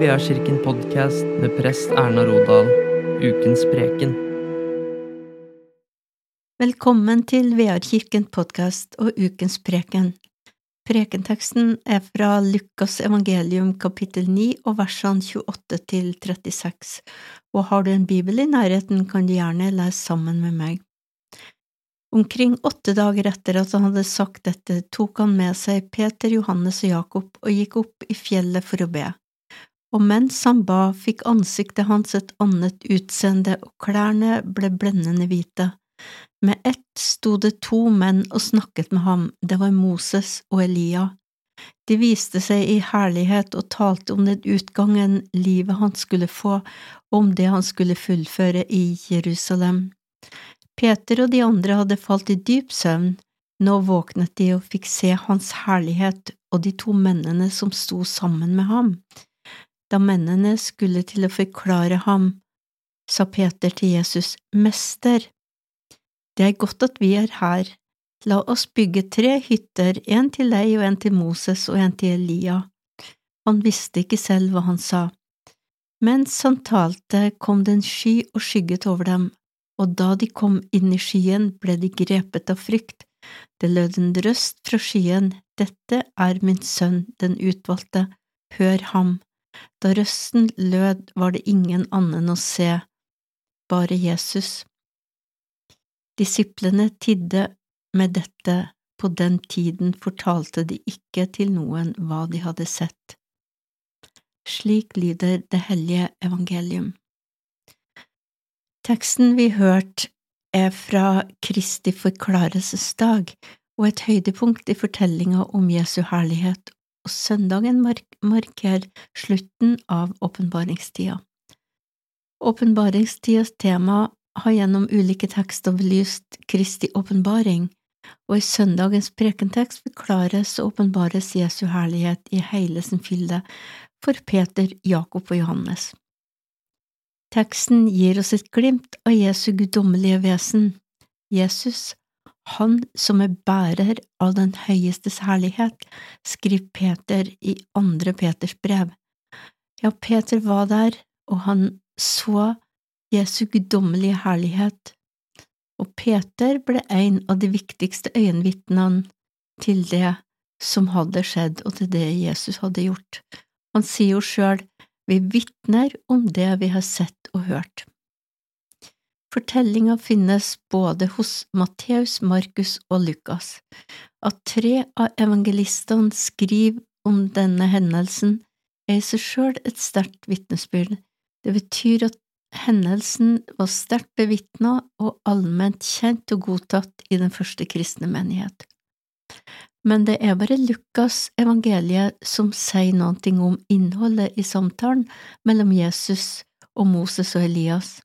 Veakirken podkast med prest Erna Rodal, ukens preken. Velkommen til Veakirken podkast og ukens preken. Prekenteksten er fra Lukas evangelium kapittel 9 og versene 28 til 36, og har du en bibel i nærheten, kan du gjerne lese sammen med meg. Omkring åtte dager etter at han hadde sagt dette, tok han med seg Peter, Johannes og Jakob og gikk opp i fjellet for å be. Og mens han ba, fikk ansiktet hans et annet utseende, og klærne ble blendende hvite. Med ett sto det to menn og snakket med ham, det var Moses og Elia. De viste seg i herlighet og talte om den utgangen livet han skulle få, og om det han skulle fullføre i Jerusalem. Peter og de andre hadde falt i dyp søvn, nå våknet de og fikk se hans herlighet og de to mennene som sto sammen med ham. Da mennene skulle til å forklare ham, sa Peter til Jesus, Mester, det er godt at vi er her, la oss bygge tre hytter, en til deg og en til Moses og en til Elia. Han visste ikke selv hva han sa. Mens han talte, kom det en sky og skygget over dem, og da de kom inn i skyen, ble de grepet av frykt. Det lød en røst fra skyen, Dette er min sønn, den utvalgte, hør ham. Da røsten lød, var det ingen annen å se, bare Jesus. Disiplene tidde med dette, på den tiden fortalte de ikke til noen hva de hadde sett. Slik lyder det hellige evangelium. Teksten vi hørte, er fra Kristi forklarelsesdag og et høydepunkt i fortellinga om Jesu herlighet, og søndagen mark markerer slutten av åpenbaringstida. Åpenbaringstidas tema har gjennom ulike tekster belyst Kristi åpenbaring, og i søndagens prekentekst forklares og åpenbares Jesu herlighet i hele sin fylde for Peter, Jakob og Johannes. Teksten gir oss et glimt av Jesu guddommelige vesen, Jesus, han som er bærer av den høyestes herlighet, skriver Peter i andre Peters brev. Ja, Peter var der, og han så Jesu guddommelige herlighet, og Peter ble en av de viktigste øyenvitnene til det som hadde skjedd, og til det Jesus hadde gjort. Han sier jo sjøl, vi vitner om det vi har sett og hørt. Fortellinga finnes både hos Matteus, Markus og Lukas. At tre av evangelistene skriver om denne hendelsen, er i seg sjøl et sterkt vitnesbyrd. Det betyr at hendelsen var sterkt bevitna og allment kjent og godtatt i den første kristne menighet men det er bare Lukas evangeliet som sier noe om innholdet i samtalen mellom Jesus og Moses og Elias.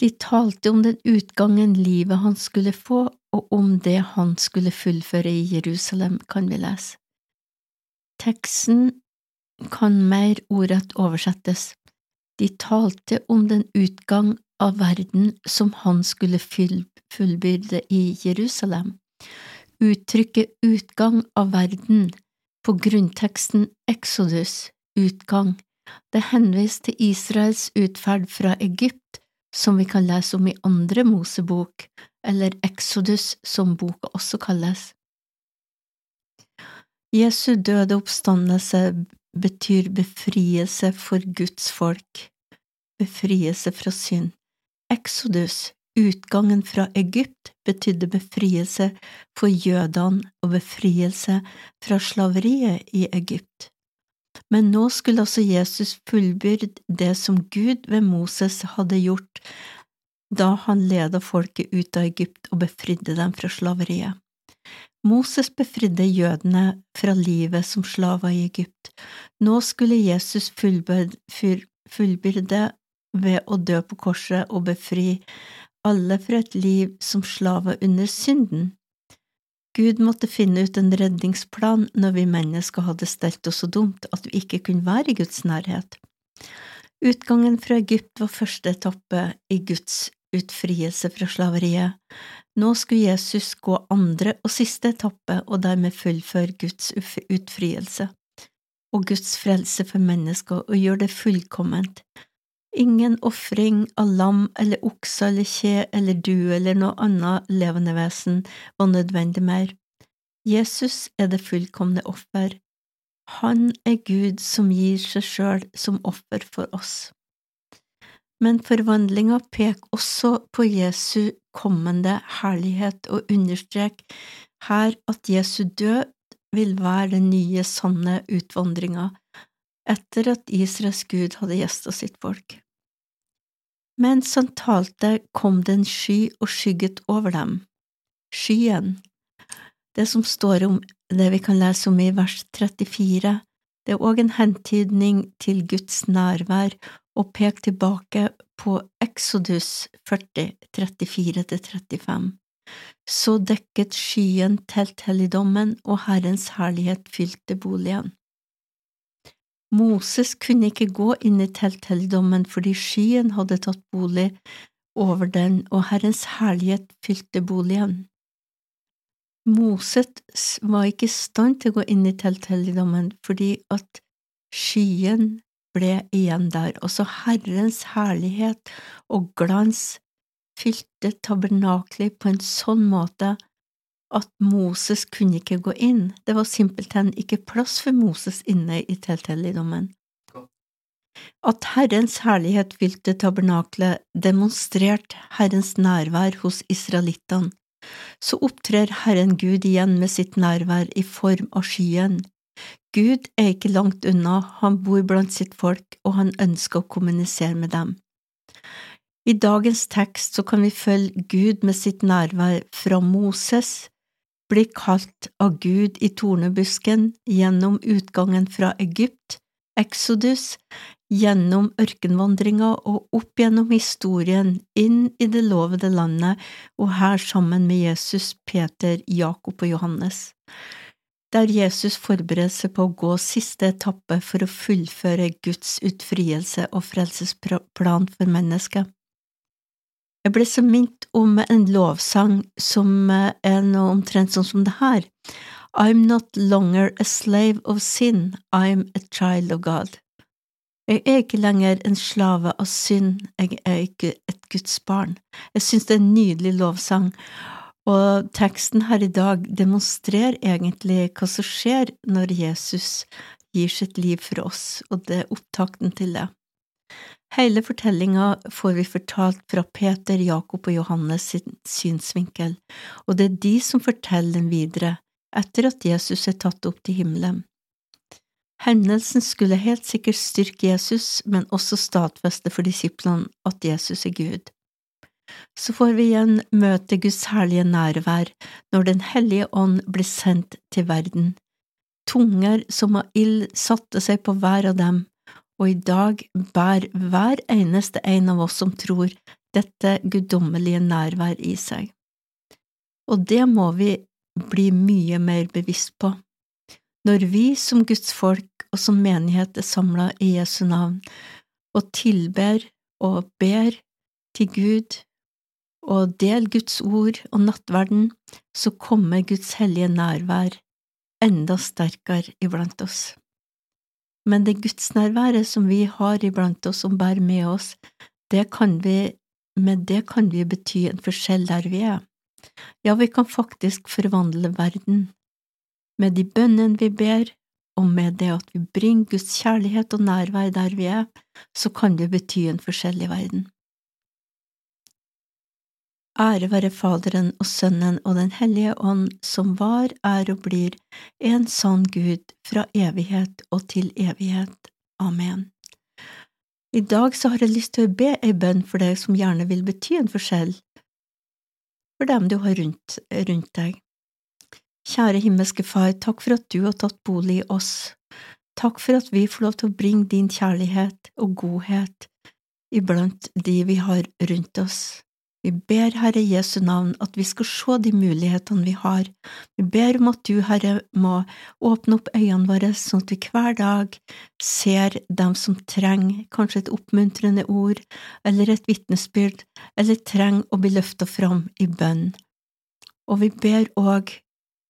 De talte om den utgangen livet han skulle få, og om det han skulle fullføre i Jerusalem, kan vi lese. Teksten kan mer ordrett oversettes. De talte om den utgang av verden som han skulle fullbyrde i Jerusalem. Uttrykket utgang av verden på grunnteksten Exodus, utgang, det henviser til Israels utferd fra Egypt, som vi kan lese om i andre Mosebok, eller Exodus, som boka også kalles. Jesu døde oppstandelse betyr befrielse for Guds folk, befrielse fra synd. Exodus, Utgangen fra Egypt betydde befrielse for jødene og befrielse fra slaveriet i Egypt. Men nå skulle også Jesus fullbyrde det som Gud ved Moses hadde gjort da han ledet folket ut av Egypt og befridde dem fra slaveriet. Moses befridde jødene fra livet som slaver i Egypt. Nå skulle Jesus fullbyrde ved å dø på korset og befri alle fra et liv som slaver under synden. Gud måtte finne ut en redningsplan når vi mennesker hadde stelt oss så dumt at vi ikke kunne være i Guds nærhet. Utgangen fra Egypt var første etappe i Guds utfrielse fra slaveriet. Nå skulle Jesus gå andre og siste etappe og dermed fullføre Guds utfrielse. og Guds frelse for mennesker og gjøre det fullkomment. Ingen ofring av lam eller okse eller kje eller du eller noe annet levende vesen var nødvendig mer. Jesus er det fullkomne offer. Han er Gud som gir seg sjøl som offer for oss. Men forvandlinga peker også på Jesu kommende herlighet og understreker her at Jesu død vil være den nye, sanne utvandringa etter at Israels Gud hadde gjesta sitt folk. Mens han talte, kom det en sky og skygget over dem. Skyen, det som står om det vi kan lese om i vers 34, det er òg en hentydning til Guds nærvær og pek tilbake på Exodus 40, 34–35. Så dekket skyen telthelligdommen, og Herrens herlighet fylte boligen. Moses kunne ikke gå inn i telthelligdommen fordi skyen hadde tatt bolig over den, og Herrens herlighet fylte boligen. Moses var ikke i stand til å gå inn i telthelligdommen fordi at skyen ble igjen der, også Herrens herlighet og glans fylte tabernaklet på en sånn måte at Moses kunne ikke gå inn, det var simpelthen ikke plass for Moses inne i telthelligdommen. At Herrens herlighet fylte tabernaklet, demonstrerte Herrens nærvær hos israelittene. Så opptrer Herren Gud igjen med sitt nærvær i form av skyen, Gud er ikke langt unna, han bor blant sitt folk, og han ønsker å kommunisere med dem. I dagens tekst så kan vi følge Gud med sitt nærvær fra Moses, blir kalt av Gud i tornebusken gjennom utgangen fra Egypt, Exodus, gjennom ørkenvandringa og opp gjennom historien, inn i det lovede landet, og her sammen med Jesus, Peter, Jakob og Johannes der Jesus forbereder seg på å gå siste etappe for å fullføre Guds utfrielse og frelsesplan for mennesket. Jeg ble så minnet om en lovsang som eh, er noe omtrent sånn som det her. I'm not longer a slave of sin, I'm a child of God. Jeg er ikke lenger en slave av synd, jeg er ikke et Guds barn. Jeg synes det er en nydelig lovsang, og teksten her i dag demonstrerer egentlig hva som skjer når Jesus gir sitt liv for oss, og det er opptakten til det. Hele fortellinga får vi fortalt fra Peter, Jakob og Johannes sin synsvinkel, og det er de som forteller den videre, etter at Jesus er tatt opp til himmelen. Hendelsen skulle helt sikkert styrke Jesus, men også stadfeste for disiplene at Jesus er Gud så får vi igjen møte Guds herlige nærvær når Den hellige ånd blir sendt til verden. Tunger som av ild satte seg på hver av dem, og i dag bærer hver eneste en av oss som tror, dette guddommelige nærvær i seg. Og det må vi bli mye mer bevisst på. Når vi som Guds folk og som menighet er samla i Jesu navn og tilber og ber til Gud og del Guds ord og nattverden, så kommer Guds hellige nærvær enda sterkere iblant oss. Men det gudsnærværet som vi har iblant oss, som bærer med oss, det kan vi, med det kan vi bety en forskjell der vi er. Ja, vi kan faktisk forvandle verden. Med de bønnene vi ber, og med det at vi bringer Guds kjærlighet og nærvær der vi er, så kan det bety en forskjell i verden. Ære være Faderen og Sønnen og Den hellige ånd, som var, er og blir en sann Gud fra evighet og til evighet. Amen. I dag så har jeg lyst til å be ei bønn for deg som gjerne vil bety en forskjell for dem du har rundt, rundt deg. Kjære himmelske Far, takk for at du har tatt bolig i oss. Takk for at vi får lov til å bringe din kjærlighet og godhet iblant de vi har rundt oss. Vi ber, Herre Jesu navn, at vi skal se de mulighetene vi har. Vi ber om at du, Herre, må åpne opp øynene våre, sånn at vi hver dag ser dem som trenger kanskje et oppmuntrende ord eller et vitnesbyrd, eller trenger å bli løfta fram i bønn. Og vi ber òg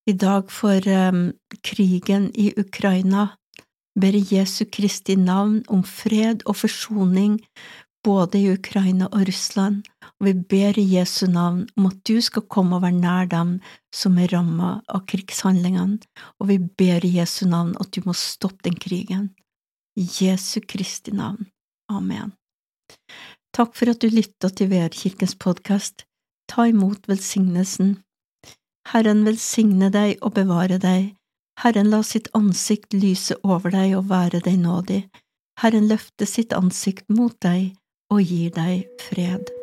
i dag for um, krigen i Ukraina. ber i Jesu Kristi navn om fred og forsoning både i Ukraina og Russland, og vi ber i Jesu navn om at du skal komme og være nær dem som er rammet av krigshandlingene, og vi ber i Jesu navn at du må stoppe den krigen. I Jesu Kristi navn. Amen. Takk for at du lytta til VR-kirkens podkast. Ta imot velsignelsen. Herren velsigne deg og bevare deg. Herren la sitt ansikt lyse over deg og være deg nådig. Herren løfte sitt ansikt mot deg og gir deg fred.